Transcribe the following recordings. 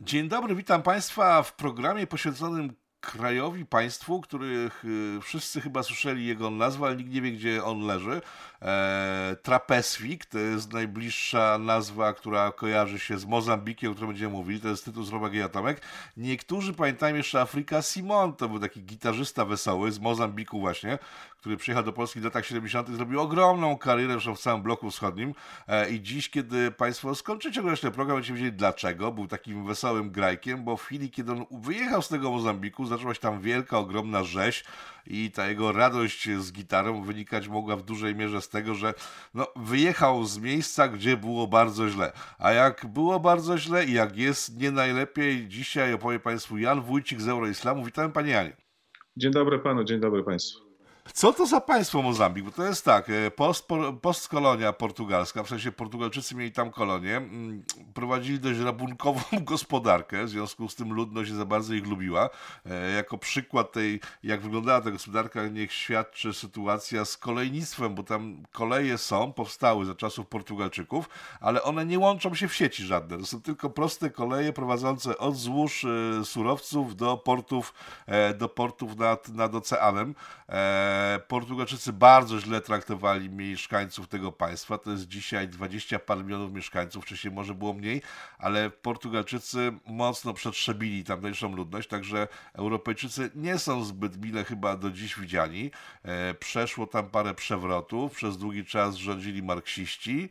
Dzień dobry, witam Państwa w programie poświęconym krajowi, państwu, których y, wszyscy chyba słyszeli jego nazwę, ale nikt nie wie, gdzie on leży. E, Trapeswik to jest najbliższa nazwa, która kojarzy się z Mozambikiem, o którym będziemy mówili. To jest tytuł z Romagia Atomek. Niektórzy pamiętają jeszcze Afryka Simon, to był taki gitarzysta wesoły z Mozambiku właśnie, który przyjechał do Polski w latach 70. zrobił ogromną karierę zresztą w całym bloku wschodnim e, i dziś, kiedy Państwo skończycie ten program, będziecie wiedzieli dlaczego. Był takim wesołym grajkiem, bo w chwili, kiedy on wyjechał z tego Mozambiku, zaczęła się tam wielka, ogromna rzeź i ta jego radość z gitarą wynikać mogła w dużej mierze z tego, że no, wyjechał z miejsca, gdzie było bardzo źle. A jak było bardzo źle i jak jest nie najlepiej, dzisiaj opowie Państwu Jan Wójcik z Euroislamu. Witam Panie Janie. Dzień dobry Panu, dzień dobry Państwu. Co to za państwo Mozambik? Bo to jest tak, e, post, postkolonia portugalska, w sensie Portugalczycy mieli tam kolonię, mm, prowadzili dość rabunkową gospodarkę, w związku z tym ludność za bardzo ich lubiła. E, jako przykład tej, jak wyglądała ta gospodarka, niech świadczy sytuacja z kolejnictwem, bo tam koleje są, powstały za czasów Portugalczyków, ale one nie łączą się w sieci żadne. To są tylko proste koleje prowadzące od złóż e, surowców do portów, do portów nad, nad oceanem. Portugalczycy bardzo źle traktowali mieszkańców tego państwa. To jest dzisiaj 20 par milionów mieszkańców, wcześniej może było mniej, ale Portugalczycy mocno przetrzebili tamtejszą ludność, także Europejczycy nie są zbyt mile chyba do dziś widziani. E, przeszło tam parę przewrotów, przez długi czas rządzili marksiści.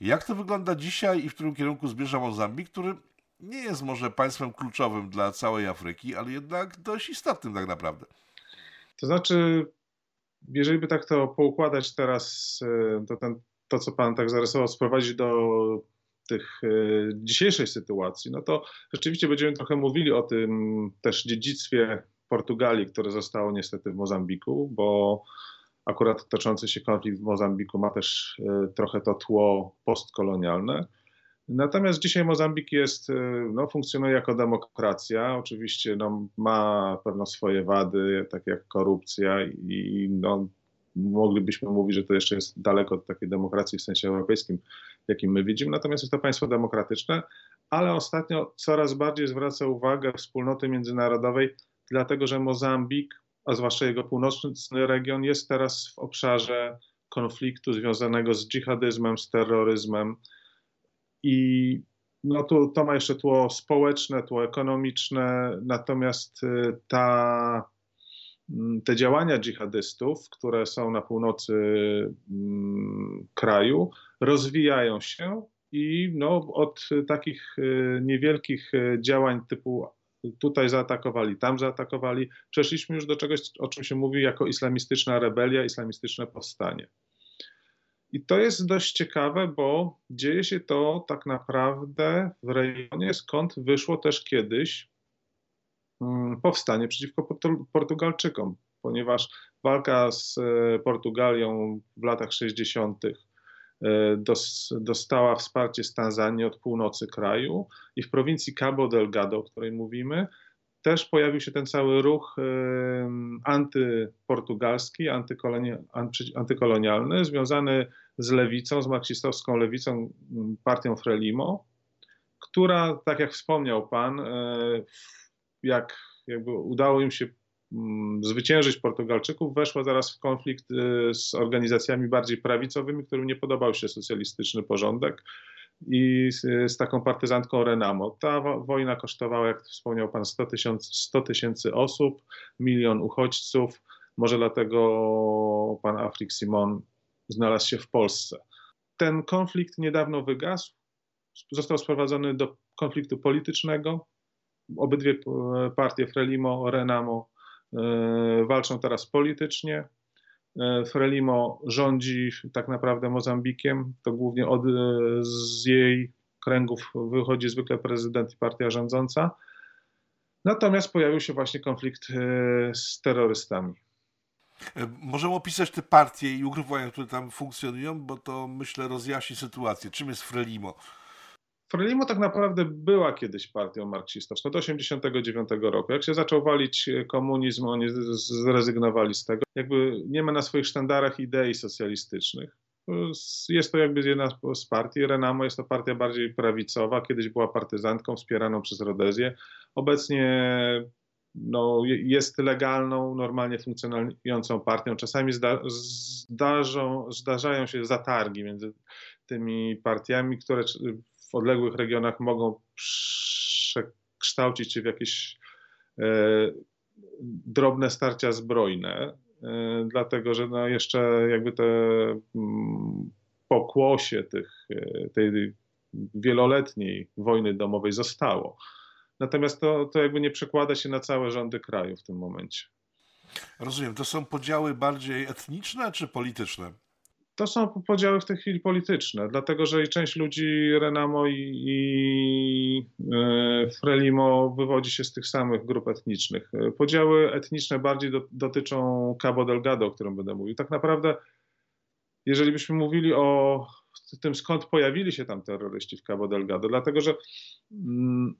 Jak to wygląda dzisiaj i w którym kierunku zmierza Mozambik, który nie jest może państwem kluczowym dla całej Afryki, ale jednak dość istotnym tak naprawdę. To znaczy, jeżeli by tak to poukładać teraz, e, to, ten, to co Pan tak zarysował, sprowadzić do tych e, dzisiejszej sytuacji, no to rzeczywiście będziemy trochę mówili o tym też dziedzictwie Portugalii, które zostało niestety w Mozambiku, bo akurat toczący się konflikt w Mozambiku ma też e, trochę to tło postkolonialne. Natomiast dzisiaj Mozambik jest, y, no, funkcjonuje jako demokracja. Oczywiście no, ma pewno swoje wady, tak jak korupcja i no, moglibyśmy mówić, że to jeszcze jest daleko od takiej demokracji w sensie europejskim, jakim my widzimy. Natomiast jest to państwo demokratyczne, ale ostatnio coraz bardziej zwraca uwagę wspólnoty międzynarodowej, dlatego że Mozambik, a zwłaszcza jego północny region, jest teraz w obszarze konfliktu związanego z dżihadyzmem, z terroryzmem i no to, to ma jeszcze tło społeczne, tło ekonomiczne, natomiast y, ta, mm, te działania dżihadystów, które są na północy mm, kraju, rozwijają się i no, od takich y, niewielkich y, działań typu tutaj zaatakowali, tam zaatakowali, przeszliśmy już do czegoś, o czym się mówi jako islamistyczna rebelia, islamistyczne powstanie. I to jest dość ciekawe, bo dzieje się to tak naprawdę w rejonie, skąd wyszło też kiedyś mm, powstanie przeciwko Portugalczykom, ponieważ walka z e, Portugalią w latach 60. E, dostała wsparcie z Tanzanii od północy kraju i w prowincji Cabo Delgado, o której mówimy, też pojawił się ten cały ruch antyportugalski, antykolonialny, związany z lewicą, z marksistowską lewicą, partią Frelimo, która, tak jak wspomniał Pan, e, jak jakby udało im się zwyciężyć Portugalczyków, weszła zaraz w konflikt e, z organizacjami bardziej prawicowymi, którym nie podobał się socjalistyczny porządek i z, z, taką partyzantką Renamo. Ta wojna kosztowała, jak wspomniał Pan, 100 tysięcy 100 osób, milion uchodźców. Może dlatego pan Afrik Simon znalazł się w Polsce. Ten konflikt niedawno wygasł, został sprowadzony do konfliktu politycznego. Obydwie partie Frelimo, Renamo e, walczą teraz politycznie. E, Frelimo rządzi tak naprawdę Mozambikiem. To głównie od, e, z jej kręgów wychodzi zwykle prezydent i partia rządząca. Natomiast pojawił się właśnie konflikt e, z terrorystami. Możemy opisać te partie i ugrupowania, które tam funkcjonują, bo to myślę rozjaśni sytuację. Czym jest Frelimo? Frelimo tak naprawdę była kiedyś partią marksistowską od 1989 roku. Jak się zaczął walić komunizm, oni zrezygnowali z tego. Jakby nie ma na swoich sztandarach idei socjalistycznych. Jest to jakby jedna z partii. Renamo jest to partia bardziej prawicowa. Kiedyś była partyzantką wspieraną przez Rodezję. Obecnie no, jest legalną, normalnie funkcjonującą partią. Czasami zda, zdarzą, zdarzają się zatargi między tymi partiami, które w odległych regionach mogą przekształcić się w jakieś e, drobne starcia zbrojne. E, dlatego że no jeszcze jakby te mm, pokłosie tych, e, tej wieloletniej wojny domowej zostało. Natomiast to, to jakby nie przekłada się na całe rządy kraju w tym momencie. Rozumiem. To są podziały bardziej etniczne czy polityczne? To są podziały w tej chwili polityczne, dlatego że i część ludzi Renamo i, i e, Frelimo wywodzi się z tych samych grup etnicznych. Podziały etniczne bardziej do, dotyczą Cabo Delgado, o którym będę mówił. Tak naprawdę, jeżeli byśmy mówili o tym, skąd pojawili się tam terroryści w Cabo Delgado, dlatego że mm,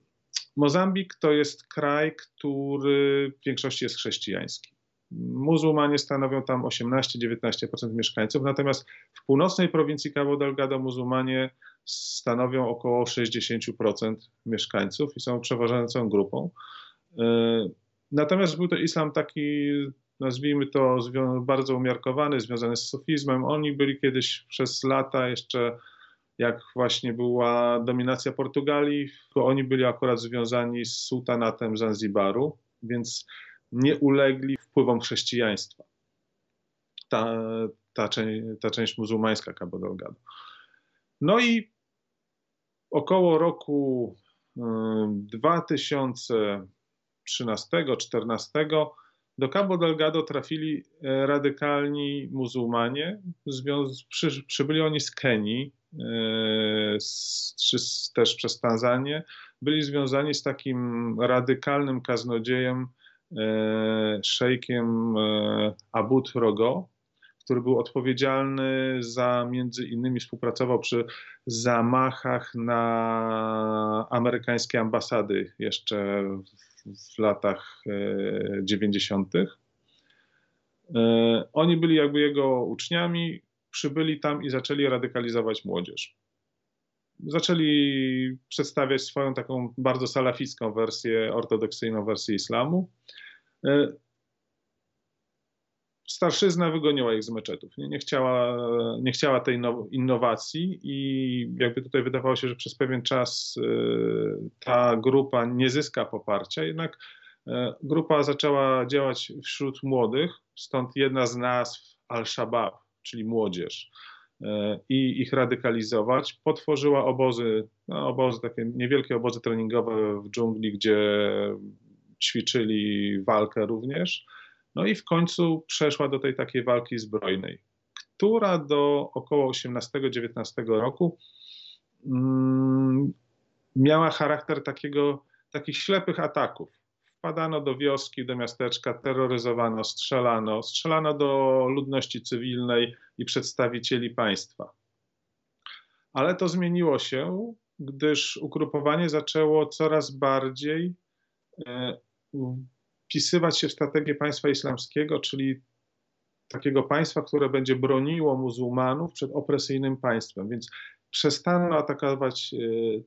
Mozambik to jest kraj, który w większości jest chrześcijański. Muzułmanie stanowią tam 18-19% mieszkańców, natomiast w północnej prowincji Cabo Delgado muzułmanie stanowią około 60% mieszkańców i są przeważającą grupą. E, natomiast był to islam taki, nazwijmy to, bardzo umiarkowany, związany z sufizmem. Oni byli kiedyś przez lata jeszcze jak właśnie była dominacja Portugalii, oni byli akurat związani z sułtanatem Zanzibaru, więc nie ulegli wpływom chrześcijaństwa. Ta, ta, ta część muzułmańska Cabo Delgado. No i około roku 2013-2014 do Cabo Delgado trafili e, radykalni muzułmanie. Przy, przybyli oni z Kenii, e, z, też przez Tanzanię. Byli związani z takim radykalnym kaznodziejem, szejkiem Abud Rogo, który był odpowiedzialny za, między innymi współpracował przy zamachach na amerykańskie ambasady jeszcze w latach 90. E, e, oni byli jakby jego uczniami, przybyli tam i zaczęli radykalizować młodzież. Zaczęli przedstawiać swoją taką bardzo salaficką wersję, ortodoksyjną wersję islamu. E, starszyzna wygoniła ich z meczetów. Nie, nie, chciała, nie chciała tej innowacji i jakby tutaj wydawało się, że przez pewien czas y, ta grupa nie zyska poparcia, jednak y, grupa zaczęła działać wśród młodych, stąd jedna z nazw Al-Shabaab, czyli młodzież i ich radykalizować. Potworzyła obozy, no obozy, takie niewielkie obozy treningowe w dżungli, gdzie ćwiczyli walkę również no i w końcu przeszła do tej takiej walki zbrojnej, która do około 18-19 roku mm, miała charakter takiego, takich ślepych ataków. Wpadano do wioski, do miasteczka, terroryzowano, strzelano, strzelano do ludności cywilnej i przedstawicieli państwa. Ale to zmieniło się, gdyż ugrupowanie zaczęło coraz bardziej e, wpisywać się w strategię państwa islamskiego, czyli takiego państwa, które będzie broniło muzułmanów przed opresyjnym państwem. Więc przestano atakować e,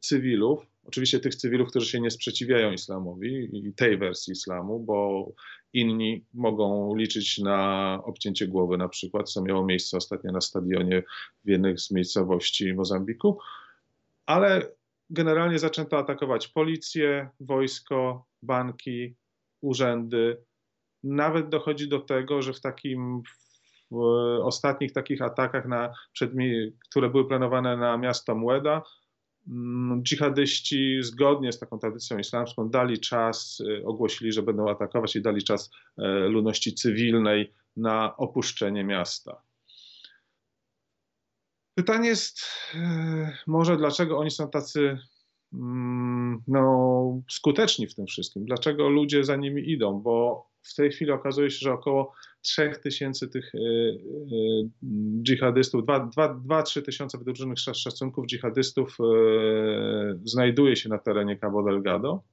cywilów, oczywiście tych cywilów, którzy się nie sprzeciwiają islamowi i tej wersji islamu, bo inni mogą liczyć na obcięcie głowy na przykład, co miało miejsce ostatnio na stadionie w jednej z miejscowości Mozambiku, ale generalnie zaczęto atakować policję, wojsko, banki, urzędy. Nawet dochodzi do tego, że w takim w ostatnich takich atakach, na, które były planowane na miasto Mueda, dżihadyści zgodnie z taką tradycją islamską dali czas, y, ogłosili, że będą atakować i dali czas e, ludności cywilnej na opuszczenie miasta. Pytanie jest e, może, dlaczego oni są tacy Mm, no, skuteczni w tym wszystkim. Dlaczego ludzie za nimi idą? Bo w tej chwili okazuje się, że około 3000 tych y, y, dżihadystów, 2-3 tysiące według różnych szacunków dżihadystów y, znajduje się na terenie Cabo Delgado.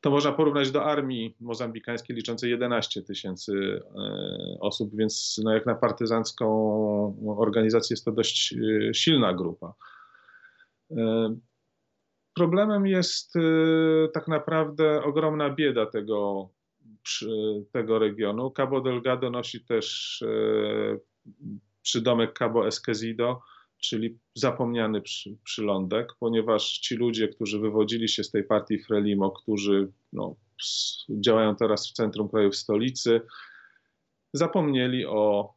To można porównać do armii mozambikańskiej liczącej 11 tysięcy osób, więc no jak na partyzancką organizację jest to dość silna grupa. Problemem jest tak naprawdę ogromna bieda tego, tego regionu. Cabo Delgado nosi też przydomek Cabo Esquecido, czyli zapomniany przy, przylądek, ponieważ ci ludzie, którzy wywodzili się z tej partii Frelimo, którzy no, działają teraz w centrum kraju, w stolicy, zapomnieli o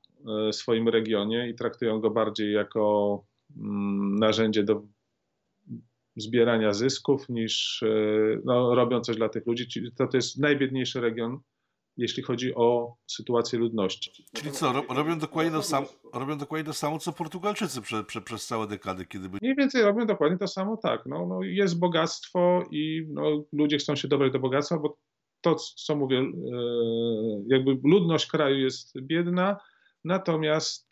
e, swoim regionie i traktują go bardziej jako mm, narzędzie do zbierania zysków niż e, no, robią coś dla tych ludzi. To, to jest najbiedniejszy region jeśli chodzi o sytuację ludności. Czyli co, robią dokładnie to samo, robią dokładnie to samo, co Portugalczycy prze, prze, przez całe dekady, kiedy byli... Mniej więcej robią dokładnie to samo, tak. No, no jest bogactwo i no, ludzie chcą się dobrać do bogactwa, bo to, co mówię, e, jakby ludność kraju jest biedna, natomiast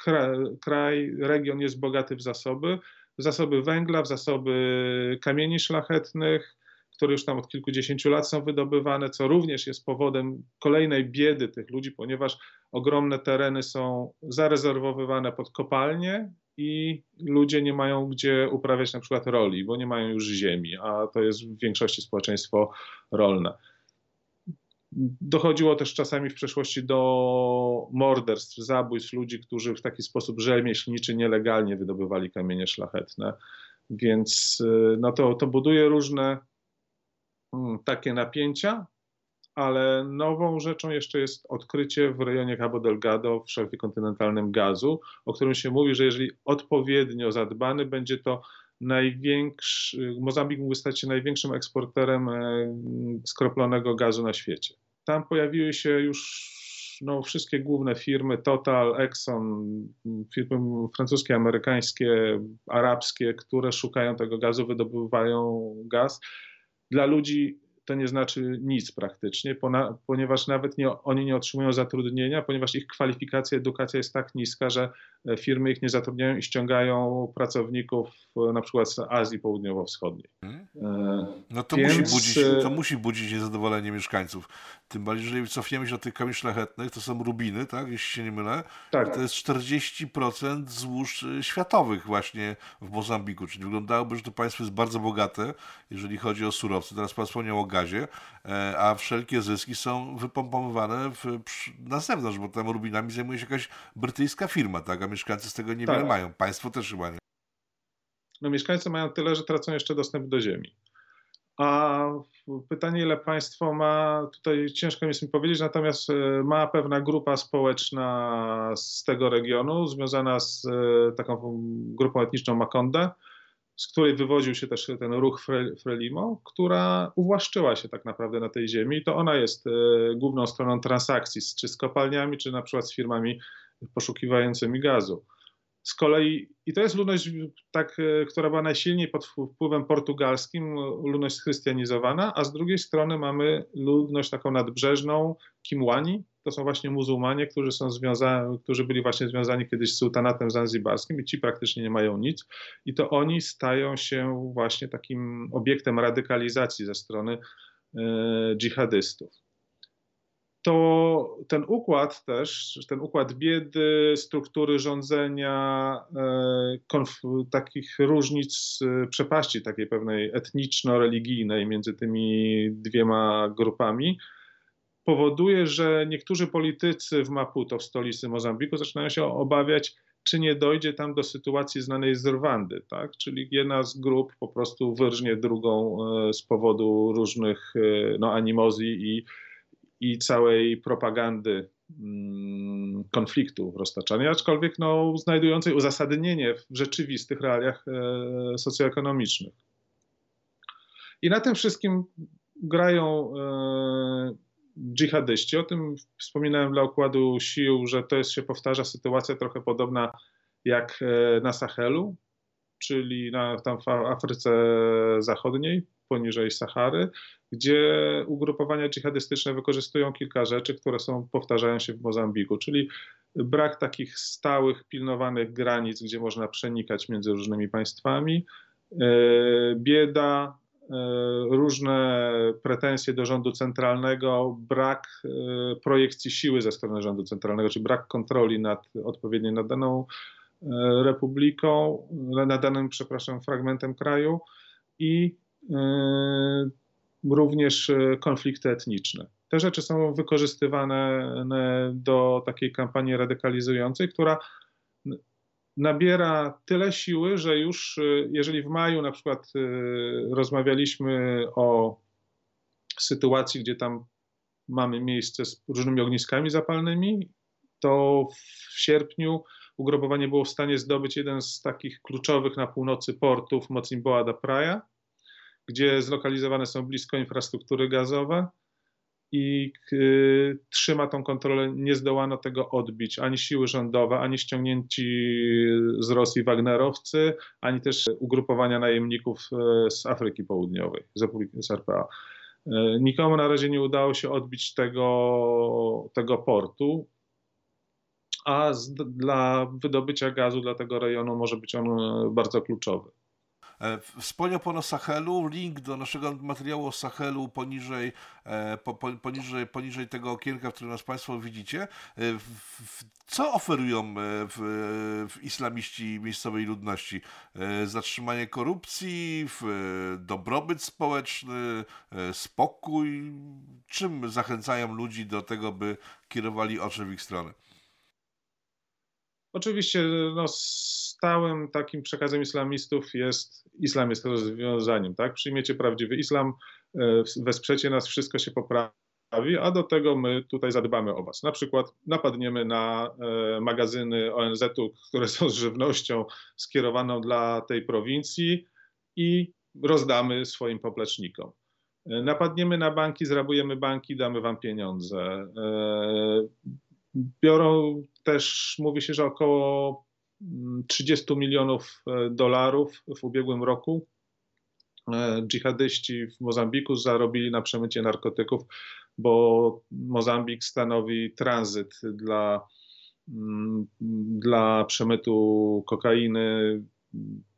kraj region jest bogaty w zasoby, w zasoby węgla, w zasoby kamieni szlachetnych, które już tam od kilkudziesięciu lat są wydobywane, co również jest powodem kolejnej biedy tych ludzi, ponieważ ogromne tereny są zarezerwowywane pod kopalnie i ludzie nie mają gdzie uprawiać na przykład roli, bo nie mają już ziemi, a to jest w większości społeczeństwo rolne. Dochodziło też czasami w przeszłości do morderstw, zabójstw ludzi, którzy w taki sposób rzemieślniczy nielegalnie wydobywali kamienie szlachetne. Więc y, no to, to buduje różne Mm, takie napięcia, ale nową rzeczą jeszcze jest odkrycie w rejonie Cabo Delgado w szelfie kontynentalnym gazu, o którym się mówi, że jeżeli odpowiednio zadbany, będzie to największy, Mozambik mógł stać się największym eksporterem e, skroplonego gazu na świecie. Tam pojawiły się już no, wszystkie główne firmy, Total, Exxon, firmy francuskie, amerykańskie, arabskie, które szukają tego gazu, wydobywają gaz dla ludzi to nie znaczy nic praktycznie, ponieważ nawet nie, oni nie otrzymują zatrudnienia, ponieważ ich kwalifikacja, edukacja jest tak niska, że firmy ich nie zatrudniają i ściągają pracowników e, na przykład z Azji Południowo-Wschodniej. Hmm? No to, Więc... musi budzić, to musi budzić niezadowolenie mieszkańców. Tym bardziej, jeżeli cofniemy się do tych kamieni szlachetnych, to są rubiny, tak, jeśli się nie mylę. Tak. To jest 40% złóż światowych właśnie w Mozambiku, czyli wyglądałoby, że to państwo jest bardzo bogate, jeżeli chodzi o surowce. Teraz pan wspomniał o gazie e, a wszelkie zyski są wypompowywane w, na zewnątrz, bo tam rubinami zajmuje się jakaś brytyjska firma, tak? Mieszkańcy z tego niewiele tak. mają. Państwo też chyba nie. No mieszkańcy mają tyle, że tracą jeszcze dostęp do ziemi. A pytanie, ile państwo ma, tutaj ciężko mi jest mi powiedzieć, natomiast e, ma pewna grupa społeczna z tego regionu, związana z e, taką grupą etniczną Makonde, z której wywodził się też ten ruch Frelimo, która uwłaszczyła się tak naprawdę na tej ziemi i to ona jest e, główną stroną transakcji, czy z kopalniami, czy na przykład z firmami poszukiwającymi gazu. Z kolei, i to jest ludność, tak, e, która była najsilniej pod wpływem portugalskim, ludność schrystianizowana, a z drugiej strony mamy ludność taką nadbrzeżną, Kimłani, to są właśnie muzułmanie, którzy, są związani, którzy byli właśnie związani kiedyś z sultanatem zanzibarskim i ci praktycznie nie mają nic. I to oni stają się właśnie takim obiektem radykalizacji ze strony e, dżihadystów to ten układ też, ten układ biedy, struktury rządzenia, e, takich różnic, e, przepaści takiej pewnej etniczno-religijnej między tymi dwiema grupami, powoduje, że niektórzy politycy w Maputo, w stolicy Mozambiku, zaczynają się obawiać, czy nie dojdzie tam do sytuacji znanej z Rwandy, tak? Czyli jedna z grup po prostu wyrżnie drugą e, z powodu różnych no, animozji i i całej propagandy mm, konfliktu roztaczania, aczkolwiek no, znajdującej uzasadnienie w rzeczywistych realiach e, socjoekonomicznych. I na tym wszystkim grają e, dżihadyści. O tym wspominałem dla układu sił, że to jest, się powtarza sytuacja trochę podobna jak e, na Sahelu, czyli na, tam w Afryce Zachodniej, poniżej Sahary, gdzie ugrupowania dżihadystyczne wykorzystują kilka rzeczy, które są, powtarzają się w Mozambiku, czyli brak takich stałych, pilnowanych granic, gdzie można przenikać między różnymi państwami, e, bieda, różne pretensje do rządu centralnego, brak projekcji siły ze strony rządu centralnego, czy brak kontroli nad odpowiednio nad daną republiką, nad danym, przepraszam, fragmentem kraju. I również konflikty etniczne. Te rzeczy są wykorzystywane do takiej kampanii radykalizującej, która nabiera tyle siły, że już y, jeżeli w maju na przykład y, rozmawialiśmy o sytuacji, gdzie tam mamy miejsce z różnymi ogniskami zapalnymi, to w sierpniu ugrupowanie było w stanie zdobyć jeden z takich kluczowych na północy portów Mocimboa da Praia, gdzie zlokalizowane są blisko infrastruktury gazowe i y, trzyma tą kontrolę. Nie zdołano tego odbić ani siły rządowe, ani ściągnięci z Rosji Wagnerowcy, ani też ugrupowania najemników y, z Afryki Południowej, z, Republiki, RPA. Y, nikomu na razie nie udało się odbić tego, tego portu, a z, dla wydobycia gazu dla tego rejonu może być on bardzo kluczowy. E, wspomniał Pan o Sahelu, link do naszego materiału o Sahelu poniżej, e, poniżej, poniżej tego okienka, w którym nas Państwo widzicie. E, co oferują w, w islamiści miejscowej ludności? Zatrzymanie korupcji, dobrobyt społeczny, spokój? Czym zachęcają ludzi do tego, by kierowali oczy w ich stronę? Oczywiście no, stałym takim przekazem islamistów jest islam jest rozwiązaniem, tak? Przyjmiecie prawdziwy islam, e, wesprzecie nas, wszystko się poprawi, a do tego my tutaj zadbamy o was. Na przykład napadniemy na e, magazyny ONZ-u, które są z żywnością skierowaną dla tej prowincji i rozdamy swoim poplecznikom. E, napadniemy na banki, zrabujemy banki, damy wam pieniądze. Biorą też, mówi się, że około 30 milionów e, dolarów w ubiegłym roku e, dżihadyści w Mozambiku zarobili na przemycie narkotyków, bo Mozambik stanowi tranzyt dla, mm, dla przemytu kokainy,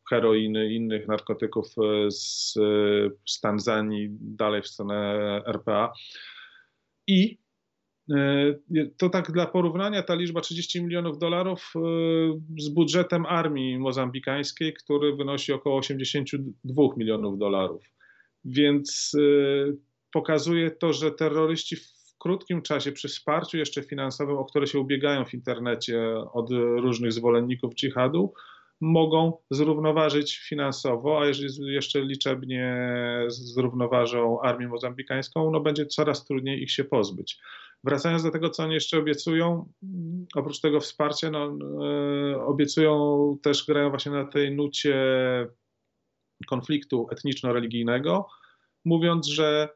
heroiny, innych narkotyków e, z, z Tanzanii dalej w stronę RPA. I to tak dla porównania ta liczba 30 milionów dolarów e, z budżetem armii mozambikańskiej, który wynosi około 82 milionów dolarów. Więc e, pokazuje to, że terroryści w krótkim czasie przy wsparciu jeszcze finansowym, o które się ubiegają w internecie od różnych zwolenników dżihadu, mogą zrównoważyć finansowo, a jeżeli jeszcze liczebnie zrównoważą armię mozambikańską, no będzie coraz trudniej ich się pozbyć. Wracając do tego, co oni jeszcze obiecują, oprócz tego wsparcia, no, e, obiecują też, grają właśnie na tej nucie konfliktu etniczno-religijnego, mówiąc, że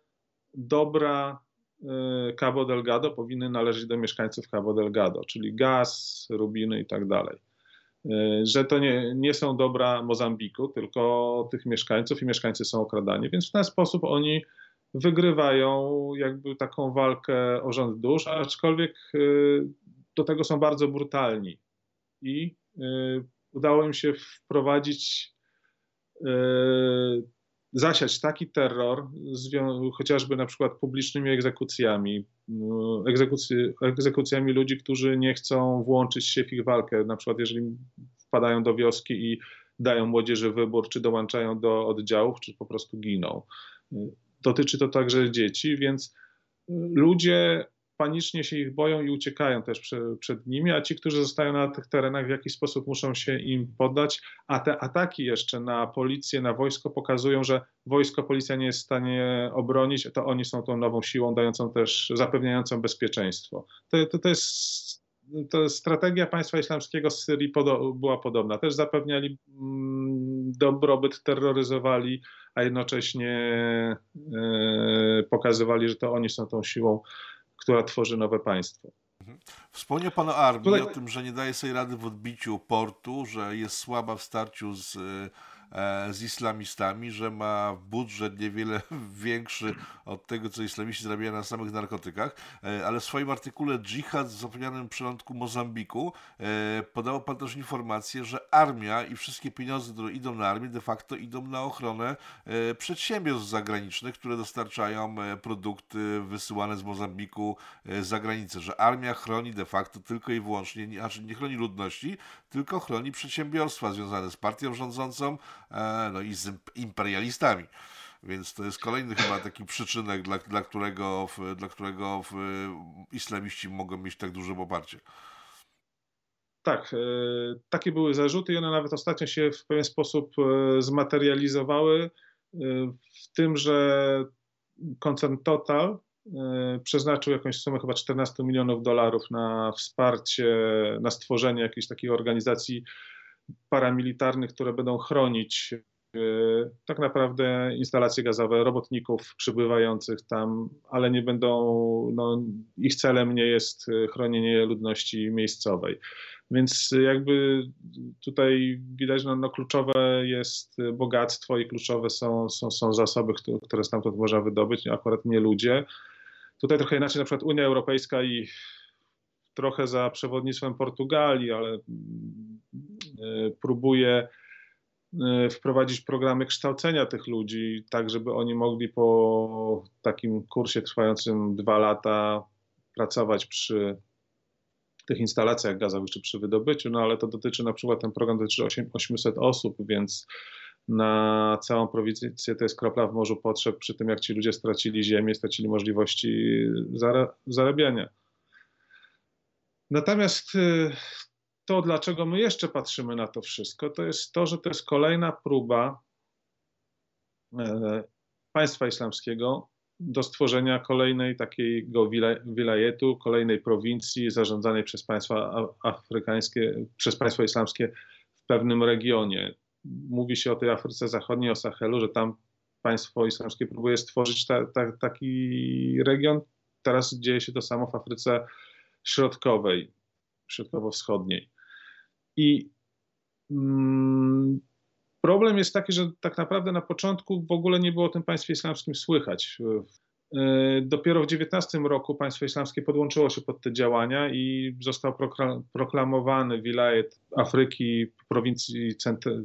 dobra e, Cabo Delgado powinny należeć do mieszkańców Cabo Delgado, czyli gaz, rubiny i tak dalej. E, że to nie, nie są dobra Mozambiku, tylko tych mieszkańców i mieszkańcy są okradani, więc w ten sposób oni wygrywają jakby taką walkę o rząd dusz, aczkolwiek y, do tego są bardzo brutalni. I y, udało im się wprowadzić, y, zasiać taki terror, chociażby na przykład publicznymi egzekucjami, egzekucji, egzekucjami ludzi, którzy nie chcą włączyć się w ich walkę, na przykład jeżeli wpadają do wioski i dają młodzieży wybór, czy dołączają do oddziałów, czy po prostu giną dotyczy to także dzieci, więc y, ludzie panicznie się ich boją i uciekają też przed, nimi, a ci, którzy zostają na tych terenach, w jakiś sposób muszą się im poddać, a te ataki jeszcze na policję, na wojsko pokazują, że wojsko, policja nie jest w stanie obronić, to oni są tą nową siłą dającą też, zapewniającą bezpieczeństwo. To, to, to jest to strategia państwa islamskiego z Syrii podo była podobna. Też zapewniali mm, dobrobyt, terroryzowali, a jednocześnie e, pokazywali, że to oni są tą siłą, która tworzy nowe państwo. Mhm. Wspomniał Pan o armii, Tutaj... o tym, że nie daje sobie rady w odbiciu portu, że jest słaba w starciu z e, z islamistami, że ma budżet niewiele większy od tego, co islamiści zarabiają na samych narkotykach, e, ale w swoim artykule Dżihad w zapomnianym przylądku Mozambiku podał pan też informację, że armia i wszystkie pieniądze, które idą na armię, de facto idą na ochronę przedsiębiorstw zagranicznych, które dostarczają produkty wysyłane z Mozambiku za granicę, że armia chroni de facto tylko i wyłącznie, znaczy nie chroni ludności, tylko chroni przedsiębiorstwa związane z partią rządzącą e, no i z imperialistami. Więc to jest kolejny chyba taki przyczynek, dla, dla którego, dla którego islamiści mogą mieć tak duże poparcie. Tak, e, takie były zarzuty i one nawet ostatnio się w pewien sposób e, zmaterializowawały w tym, że koncern Total E, przeznaczył jakąś sumę chyba 14 milionów dolarów na wsparcie, na stworzenie jakiejś takiej organizacji paramilitarnych, które będą chronić e, tak naprawdę instalacje gazowe robotników przybywających tam, ale nie będą, no, ich celem nie jest chronienie ludności miejscowej. Więc jakby tutaj widać, no, no kluczowe jest bogactwo i kluczowe są, są, są zasoby, które stamtąd można wydobyć, akurat nie ludzie. Tutaj trochę inaczej na przykład Unia Europejska i trochę za przewodnictwem Portugalii, ale e, próbuje e, wprowadzić programy kształcenia tych ludzi, tak żeby oni mogli po takim kursie trwającym dwa lata pracować przy tych instalacjach gazowych czy przy wydobyciu, no ale to dotyczy na przykład ten program dotyczy 800 osób, więc na całą prowincję to jest kropla w morzu potrzeb przy tym, jak ci ludzie stracili ziemię, stracili możliwości zarabiania. Natomiast y, to, dlaczego my jeszcze patrzymy na to wszystko, to jest to, że to jest kolejna próba e, państwa islamskiego do stworzenia kolejnej takiego wilajetu, kolejnej prowincji zarządzanej przez państwa afrykańskie, przez państwo islamskie w pewnym regionie mówi się o tej Afryce Zachodniej, o Sahelu, że tam państwo islamskie próbuje stworzyć ta, ta, taki region. Teraz dzieje się to samo w Afryce Środkowej, Środkowo-Wschodniej. I mm, problem jest taki, że tak naprawdę na początku w ogóle nie było o tym państwie islamskim słychać. E, dopiero w 19 roku państwo islamskie podłączyło się pod te działania i został proklamowany wilajet Afryki, prowincji,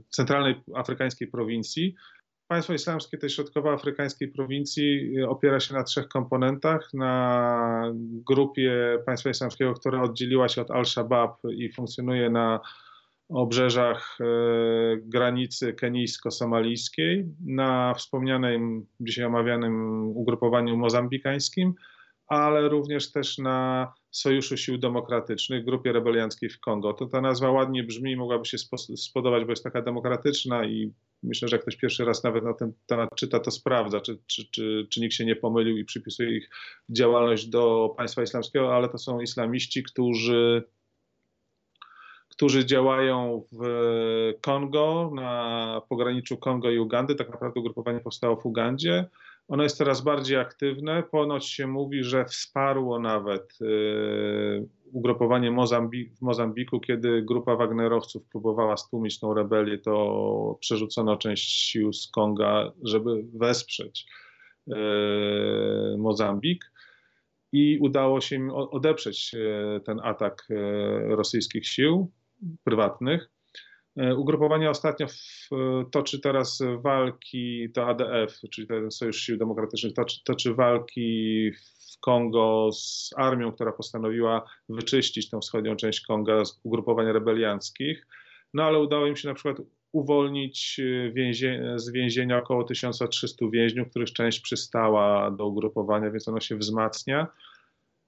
centralnej afrykańskiej prowincji. Państwo islamskie tej środkowoafrykańskiej prowincji e, opiera się na trzech komponentach. Na grupie państwa islamskiego, która oddzieliła się od Al-Shabaab i funkcjonuje na obrzeżach e, granicy kenijsko-somalijskiej, na wspomnianym dzisiaj omawianym ugrupowaniu mozambikańskim, ale również też na Sojuszu Sił Demokratycznych, grupie rebelianckiej w Kongo. To ta nazwa ładnie brzmi i mogłaby się spodobać, bo jest taka demokratyczna i myślę, że jak ktoś pierwszy raz nawet na ten temat czyta, to sprawdza, czy, czy, czy, czy nikt się nie pomylił i przypisuje ich działalność do państwa islamskiego, ale to są islamiści, którzy którzy działają w Kongo, na pograniczu Kongo i Ugandy. Tak naprawdę ugrupowanie powstało w Ugandzie. Ono jest coraz bardziej aktywne. Ponoć się mówi, że wsparło nawet y, ugrupowanie Mozambi w Mozambiku, kiedy grupa Wagnerowców próbowała stłumić tą rebelię, to przerzucono część sił z Konga, żeby wesprzeć y, Mozambik i udało się im odeprzeć y, ten atak rosyjskich sił prywatnych. E, ugrupowanie ostatnio w, toczy teraz walki, to ADF, czyli ten Sojusz Sił Demokratycznych, toczy, toczy walki w Kongo z armią, która postanowiła wyczyścić tę wschodnią część Konga z ugrupowań rebelianckich. No ale udało im się na przykład uwolnić więzie, z więzienia około 1300 więźniów, których część przystała do ugrupowania, więc ono się wzmacnia.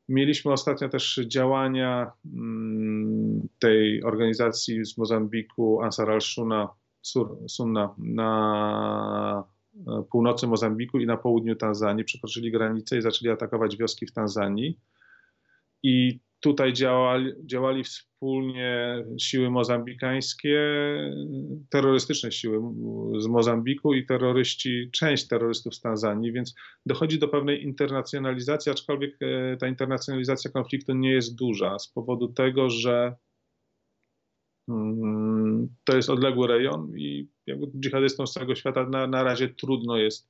Mieliśmy ostatnio też działania mm, tej organizacji z Mozambiku, Ansar al-Sunna Sunna, na e, północy Mozambiku i na południu Tanzanii. Przekroczyli granicę i zaczęli atakować wioski w Tanzanii. I Tutaj działali, działali wspólnie siły mozambikańskie, terrorystyczne siły z Mozambiku i terroryści, część terrorystów z Tanzanii, więc dochodzi do pewnej internacjonalizacji, aczkolwiek e, ta internacjonalizacja konfliktu nie jest duża z powodu tego, że mm, to jest odległy rejon i jakby dżihadystom z całego świata na, na razie trudno jest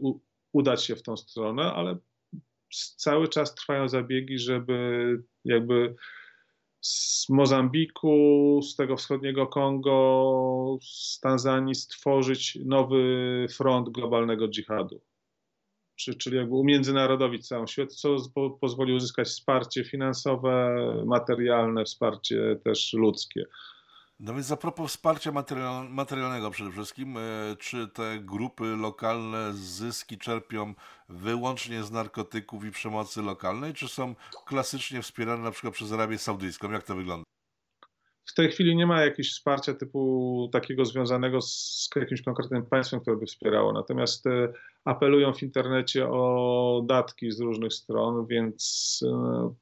u, udać się w tą stronę, ale cały czas trwają zabiegi, żeby jakby z Mozambiku, z tego wschodniego Kongo, z Tanzanii stworzyć nowy front globalnego dżihadu. Czyli jakby umiędzynarodowić całą świat, co pozwoli uzyskać wsparcie finansowe, materialne, wsparcie też ludzkie. No więc a propos wsparcia materialnego przede wszystkim, e, czy te grupy lokalne zyski czerpią wyłącznie z narkotyków i przemocy lokalnej, czy są klasycznie wspierane na przykład przez Arabię Saudyjską? Jak to wygląda? W tej chwili nie ma jakiegoś wsparcia typu takiego związanego z jakimś konkretnym państwem, które by wspierało. Natomiast e, apelują w internecie o datki z różnych stron, więc e,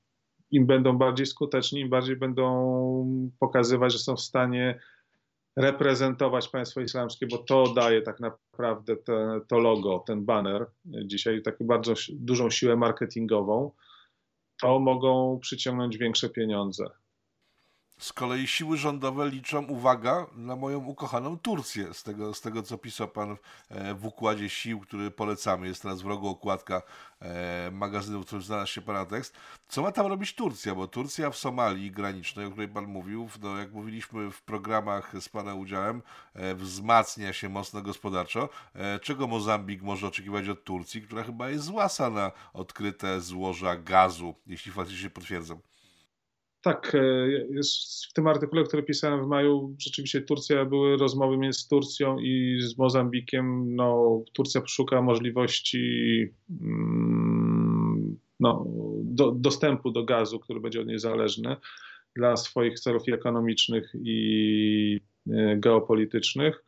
im będą bardziej skuteczni, im bardziej będą pokazywać, że są w stanie reprezentować państwo islamskie, bo to daje tak naprawdę te, to logo, ten banner dzisiaj, taką bardzo dużą siłę marketingową, to mogą przyciągnąć większe pieniądze. Z kolei siły rządowe liczą, uwaga, na moją ukochaną Turcję. Z tego, z tego co pisał pan e, w układzie sił, który polecamy, jest teraz w rogu okładka e, magazynu, w którym znalazł się pana tekst. Co ma tam robić Turcja? Bo Turcja w Somalii granicznej, o której pan mówił, no, jak mówiliśmy w programach z pana udziałem, e, wzmacnia się mocno gospodarczo. Czego Mozambik może oczekiwać od Turcji, która chyba jest złasa na odkryte złoża gazu, jeśli faktycznie się potwierdzą? Tak, e, jest w tym artykule, który pisałem w maju, rzeczywiście Turcja, były rozmowy między Turcją i z Mozambikiem. No, Turcja szuka możliwości mm, no, do, dostępu do gazu, który będzie od niej zależny dla swoich celów ekonomicznych i e, geopolitycznych.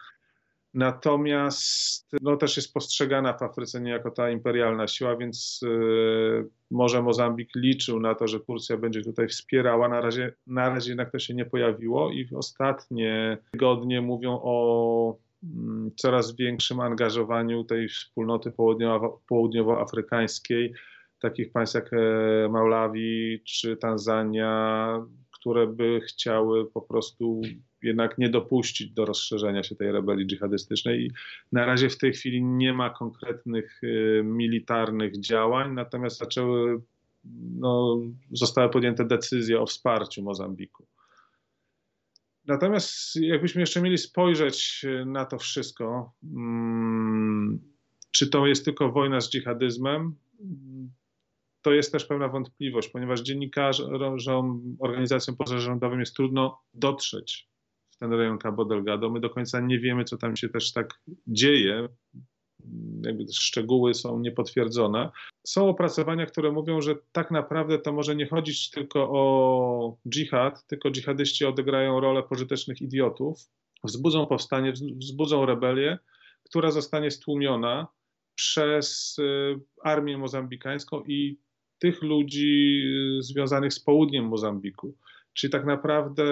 Natomiast no, też jest postrzegana w Afryce nie jako ta imperialna siła, więc y, może Mozambik liczył na to, że Turcja będzie tutaj wspierała. Na razie, na razie jednak to się nie pojawiło i ostatnie tygodnie mówią o mm, coraz większym angażowaniu tej wspólnoty południowo, południowoafrykańskiej, takich państw jak e, Malawi czy Tanzania, które by chciały po prostu jednak nie dopuścić do rozszerzenia się tej rebelii dżihadystycznej. I na razie w tej chwili nie ma konkretnych y, militarnych działań, natomiast zaczęły, no, zostały podjęte decyzje o wsparciu Mozambiku. Natomiast jakbyśmy jeszcze mieli spojrzeć y, na to wszystko, mm, czy to jest tylko wojna z dżihadyzmem, to jest też pewna wątpliwość, ponieważ dziennikarzom, organizacjom pozarządowym jest trudno dotrzeć ten rejon Cabo Delgado. My do końca nie wiemy, co tam się też tak dzieje. Jakby szczegóły są niepotwierdzone. Są opracowania, które mówią, że tak naprawdę to może nie chodzić tylko o dżihad, tylko dżihadyści odegrają rolę pożytecznych idiotów, wzbudzą powstanie, wzbudzą rebelię, która zostanie stłumiona przez y, armię mozambikańską i tych ludzi y, związanych z południem Mozambiku. Czyli tak naprawdę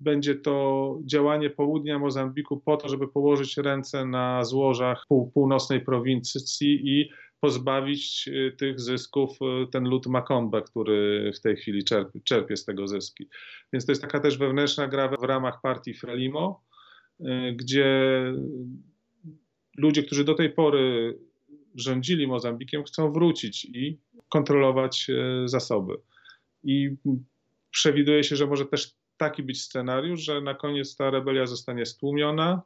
będzie to działanie południa Mozambiku po to, żeby położyć ręce na złożach pół, północnej prowincji i pozbawić y, tych zysków y, ten lud Makombe, który w tej chwili czerpie, czerpie, z tego zyski. Więc to jest taka też wewnętrzna gra w ramach partii Frelimo, gdzie ludzie, którzy do tej pory rządzili Mozambikiem, chcą wrócić i kontrolować zasoby. I przewiduje się, że może też taki być scenariusz, że na koniec ta rebelia zostanie stłumiona,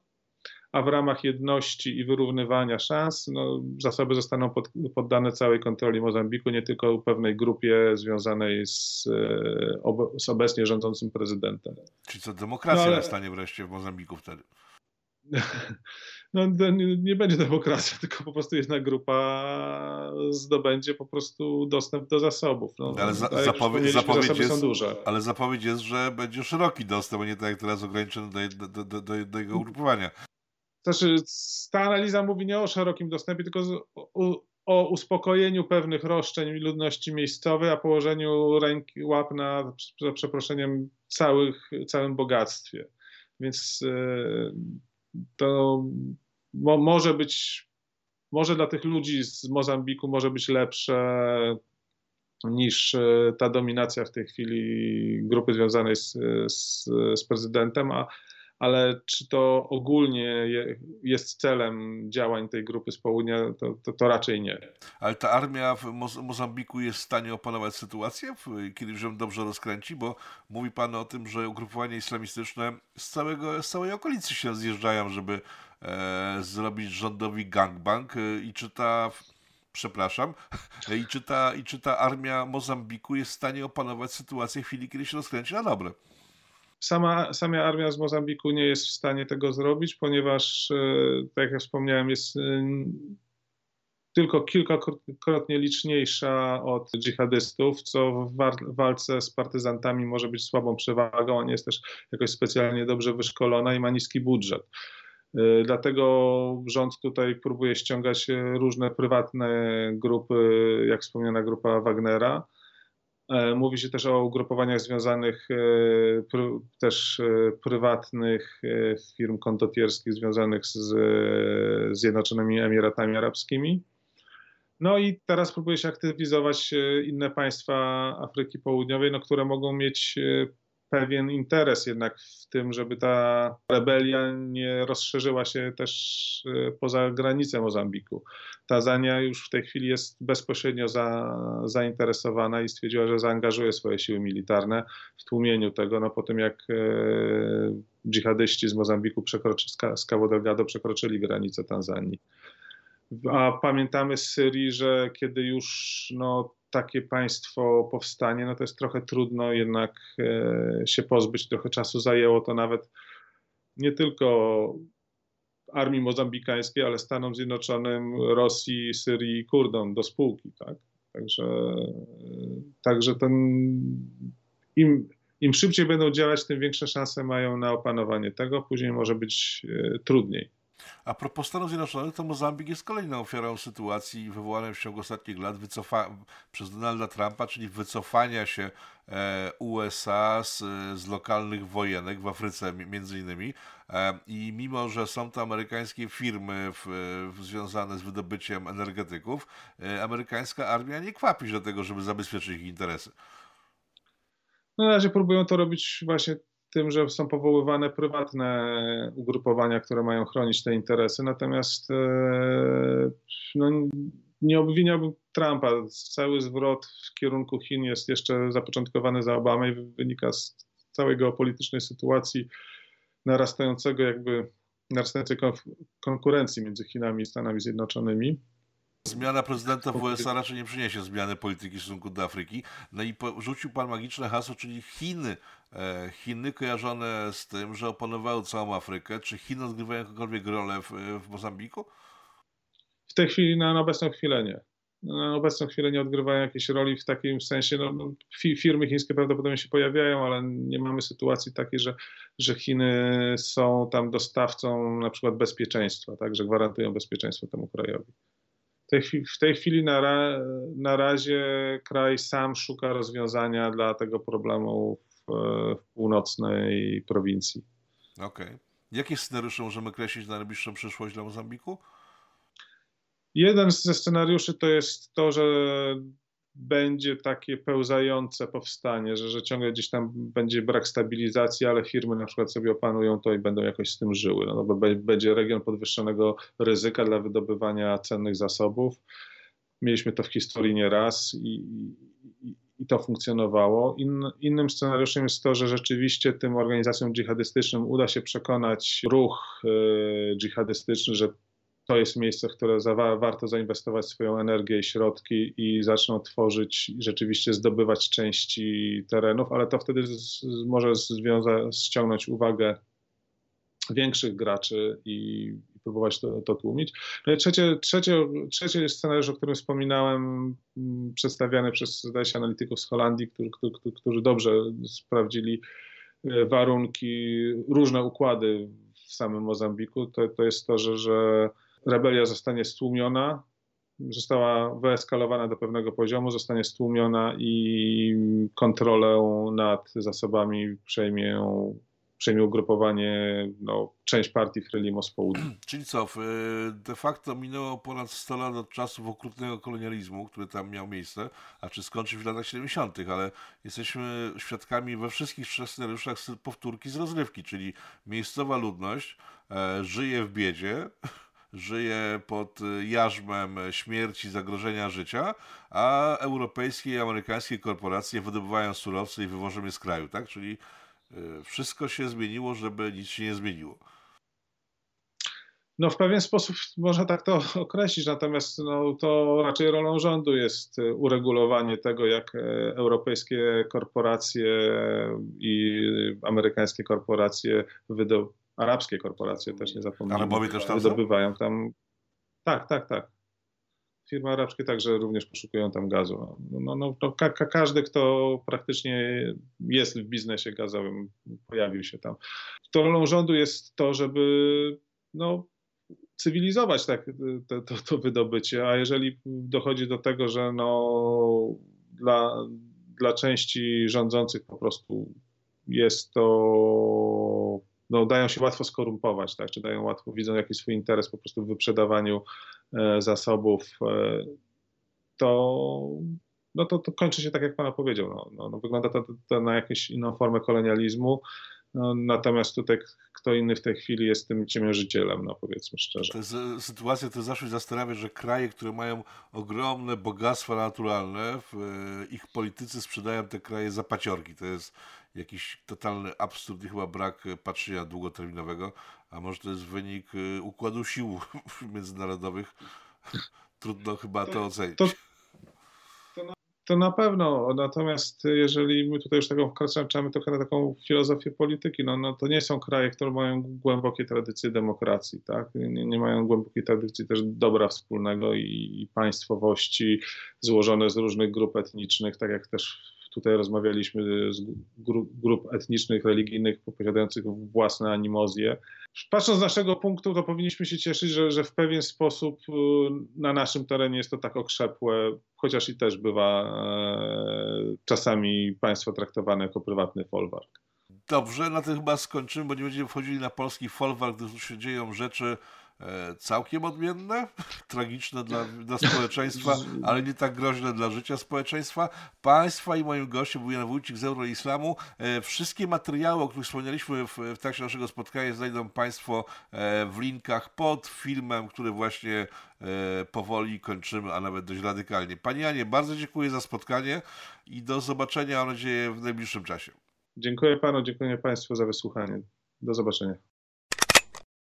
a w ramach jedności i wyrównywania szans no, zasoby zostaną pod, poddane całej kontroli Mozambiku, nie tylko pewnej grupie związanej z, e, z obecnie rządzącym prezydentem. Czyli co, demokracja no, ale... nastanie wreszcie w Mozambiku wtedy? no, nie, nie będzie demokracja, tylko po prostu jedna grupa zdobędzie po prostu dostęp do zasobów. No, ale za, zapowiedź, zapowiedź jest, ale zapowiedź jest, że będzie szeroki dostęp, a nie tak jak teraz ograniczony do, do, do, do, do jego ugrupowania. Znaczy, ta analiza mówi nie o szerokim dostępie, tylko o, o uspokojeniu pewnych roszczeń ludności miejscowej, a położeniu ręki, łap na, za przeproszeniem, całych, całym bogactwie. Więc e, to mo, może być, może dla tych ludzi z Mozambiku może być lepsze niż e, ta dominacja w tej chwili grupy związanej z, z, z prezydentem, a, ale czy to ogólnie jest celem działań tej grupy z południa, to, to, to raczej nie. Ale ta armia w Mozambiku jest w stanie opanować sytuację, kiedy już ją dobrze rozkręci, bo mówi Pan o tym, że ugrupowania islamistyczne z, całego, z całej okolicy się zjeżdżają, żeby zrobić rządowi gangbang e, i czy ta przepraszam, i czy, ta, i czy ta armia Mozambiku jest w stanie opanować sytuację w chwili, kiedy się rozkręci na dobre. Sama, sama armia z Mozambiku nie jest w stanie tego zrobić, ponieważ, e, tak jak wspomniałem, jest e, tylko kilkakrotnie liczniejsza od dżihadystów, co w walce z partyzantami może być słabą przewagą, a nie jest też jakoś specjalnie dobrze wyszkolona i ma niski budżet. E, dlatego rząd tutaj próbuje ściągać różne prywatne grupy, jak wspomniana grupa Wagnera. E, mówi się też o ugrupowaniach związanych e, też prywatnych firm kondotierskich związanych z Zjednoczonymi Emiratami Arabskimi. No i teraz próbuje się aktywizować inne państwa Afryki Południowej, no, które mogą mieć pewien interes jednak w tym, żeby ta rebelia nie rozszerzyła się też e, poza granice Mozambiku. Tanzania już w tej chwili jest bezpośrednio za, zainteresowana i stwierdziła, że zaangażuje swoje siły militarne w tłumieniu tego, no po tym jak e, dżihadyści z Mozambiku przekroczy, z Cabo Delgado przekroczyli granicę Tanzanii. A pamiętamy z Syrii, że kiedy już no, takie państwo powstanie, no to jest trochę trudno jednak e, się pozbyć. Trochę czasu zajęło to nawet nie tylko armii mozambikańskiej, ale Stanom Zjednoczonym, Rosji, Syrii i Kurdom do spółki. Tak? Także, także ten, im, im szybciej będą działać, tym większe szanse mają na opanowanie tego. Później może być e, trudniej. A propos Stanów Zjednoczonych, to Mozambik jest kolejną ofiarą sytuacji wywołanej w ciągu ostatnich lat przez Donalda Trumpa, czyli wycofania się e, USA z, z lokalnych wojenek w Afryce między innymi. E, I mimo, że są to amerykańskie firmy w, w, związane z wydobyciem energetyków, e, amerykańska armia nie kwapi się do tego, żeby zabezpieczyć ich interesy. Na razie próbują to robić właśnie tym, że są powoływane prywatne ugrupowania, które mają chronić te interesy. Natomiast e, no, nie obwiniałbym Trumpa. Cały zwrot w kierunku Chin jest jeszcze zapoczątkowany za Obamy i wynika z całej geopolitycznej sytuacji narastającego jakby narastającej konkurencji między Chinami i Stanami Zjednoczonymi. Zmiana prezydenta w USA raczej nie przyniesie zmiany polityki w stosunku do Afryki. No i rzucił pan magiczne hasło, czyli Chiny. E, Chiny kojarzone z tym, że opanowały całą Afrykę. Czy Chiny odgrywają jakąkolwiek rolę w, w Mozambiku? W tej chwili, na, na obecną chwilę nie. Na obecną chwilę nie odgrywają jakiejś roli w takim sensie, no, no firmy chińskie prawdopodobnie się pojawiają, ale nie mamy sytuacji takiej, że, że Chiny są tam dostawcą na przykład bezpieczeństwa, tak, że gwarantują bezpieczeństwo temu krajowi tej, w tej chwili na, ra, na razie kraj sam szuka rozwiązania dla tego problemu w, w północnej prowincji. Okej. Okay. Jakie scenariusze możemy kreślić na najbliższą przyszłość dla Mozambiku? Jeden ze scenariuszy to jest to, że będzie takie pełzające powstanie, że, że ciągle gdzieś tam będzie brak stabilizacji, ale firmy na przykład sobie opanują to i będą jakoś z tym żyły. No, bo będzie region podwyższonego ryzyka dla wydobywania cennych zasobów. Mieliśmy to w historii nieraz i, i, i to funkcjonowało. In, innym scenariuszem jest to, że rzeczywiście tym organizacjom dżihadystycznym uda się przekonać ruch y, dżihadystyczny, że to jest miejsce, w które za, warto zainwestować swoją energię i środki i zaczną tworzyć, rzeczywiście zdobywać części terenów, ale to wtedy z, może związa, ściągnąć uwagę większych graczy i, próbować to, to, tłumić. No i trzecie, trzecie, trzecie scenariusz, o którym wspominałem, mm, przedstawiany przez, zdaje się, analityków z Holandii, którzy, którzy, którzy dobrze sprawdzili e, warunki, różne układy w samym Mozambiku, to, to jest to, że, że rebelia zostanie stłumiona, została wyeskalowana do pewnego poziomu, zostanie stłumiona i kontrolę nad zasobami przejmie, przejmie ugrupowanie, no, część partii Frelimo z południa. Czyli co, de facto minęło ponad 100 lat od czasów okrutnego kolonializmu, który tam miał miejsce, a czy skończył się w latach 70., ale jesteśmy świadkami we wszystkich trzech scenariuszach powtórki z rozrywki, czyli miejscowa ludność e, żyje w biedzie, żyje pod jarzmem śmierci, zagrożenia życia, a europejskie i amerykańskie korporacje wydobywają surowce i wywożą je z kraju, tak? Czyli y, wszystko się zmieniło, żeby nic się nie zmieniło. No w pewien sposób można tak to określić, natomiast no, to raczej rolą rządu jest uregulowanie tego, jak e, europejskie korporacje i amerykańskie korporacje wydobywają arabskie korporacje też nie zapomnijmy. Arabowie też tam wydobywają tam. Tak, tak, tak. Firmy arabskie także również poszukują tam gazu. No, no, no, ka każdy, kto praktycznie jest w biznesie gazowym, pojawił się tam. To rolą rządu jest to, żeby no, cywilizować tak, to, to, to wydobycie, a jeżeli dochodzi do tego, że no, dla, dla części rządzących po prostu jest to no, dają się łatwo skorumpować, tak? czy dają łatwo, widzą jakiś swój interes po prostu w wyprzedawaniu e, zasobów, e, to, no to, to kończy się tak, jak Pana powiedział. No, no, no wygląda to, to, na jakąś inną formę kolonializmu, no, natomiast tutaj kto inny w tej chwili jest tym ciemiężycielem, no powiedzmy szczerze. To jest e, sytuacja, to zawsze zastanawia, że kraje, które mają ogromne bogactwa naturalne, w, ich politycy sprzedają te kraje za paciorki. To jest jakiś totalny absurd i chyba brak patrzenia długoterminowego, a może to jest wynik układu sił międzynarodowych. Trudno chyba to, to ocenić. To, to, na, pewno, natomiast jeżeli my tutaj już taką wkraczamy trochę na taką filozofię polityki, no, no to nie są kraje, które mają głębokie tradycje demokracji, tak? nie, nie mają głębokiej tradycji też dobra wspólnego i, i państwowości złożone z różnych grup etnicznych, tak jak też Tutaj rozmawialiśmy z grup etnicznych, religijnych posiadających własne animozje. Patrząc z naszego punktu, to powinniśmy się cieszyć, że, że w pewien sposób y, na naszym terenie jest to tak okrzepłe, chociaż i też bywa e, czasami państwo traktowane jako prywatny folwark. Dobrze, na tym chyba skończymy, bo nie będziemy wchodzili na polski folwark, gdy się dzieją rzeczy całkiem odmienne, tragiczne dla, dla społeczeństwa, ale nie tak groźne dla życia społeczeństwa. Państwa i moim gościem był Jan Wójcik z Euroislamu. E, wszystkie materiały, o których wspomnieliśmy w, w trakcie naszego spotkania znajdą Państwo e, w linkach pod filmem, który właśnie powoli kończymy, a nawet dość radykalnie. Panie Janie, bardzo dziękuję za spotkanie i do zobaczenia, mam nadzieję, w najbliższym czasie. Dziękuję Panu, dziękuję Państwu za wysłuchanie. Do zobaczenia.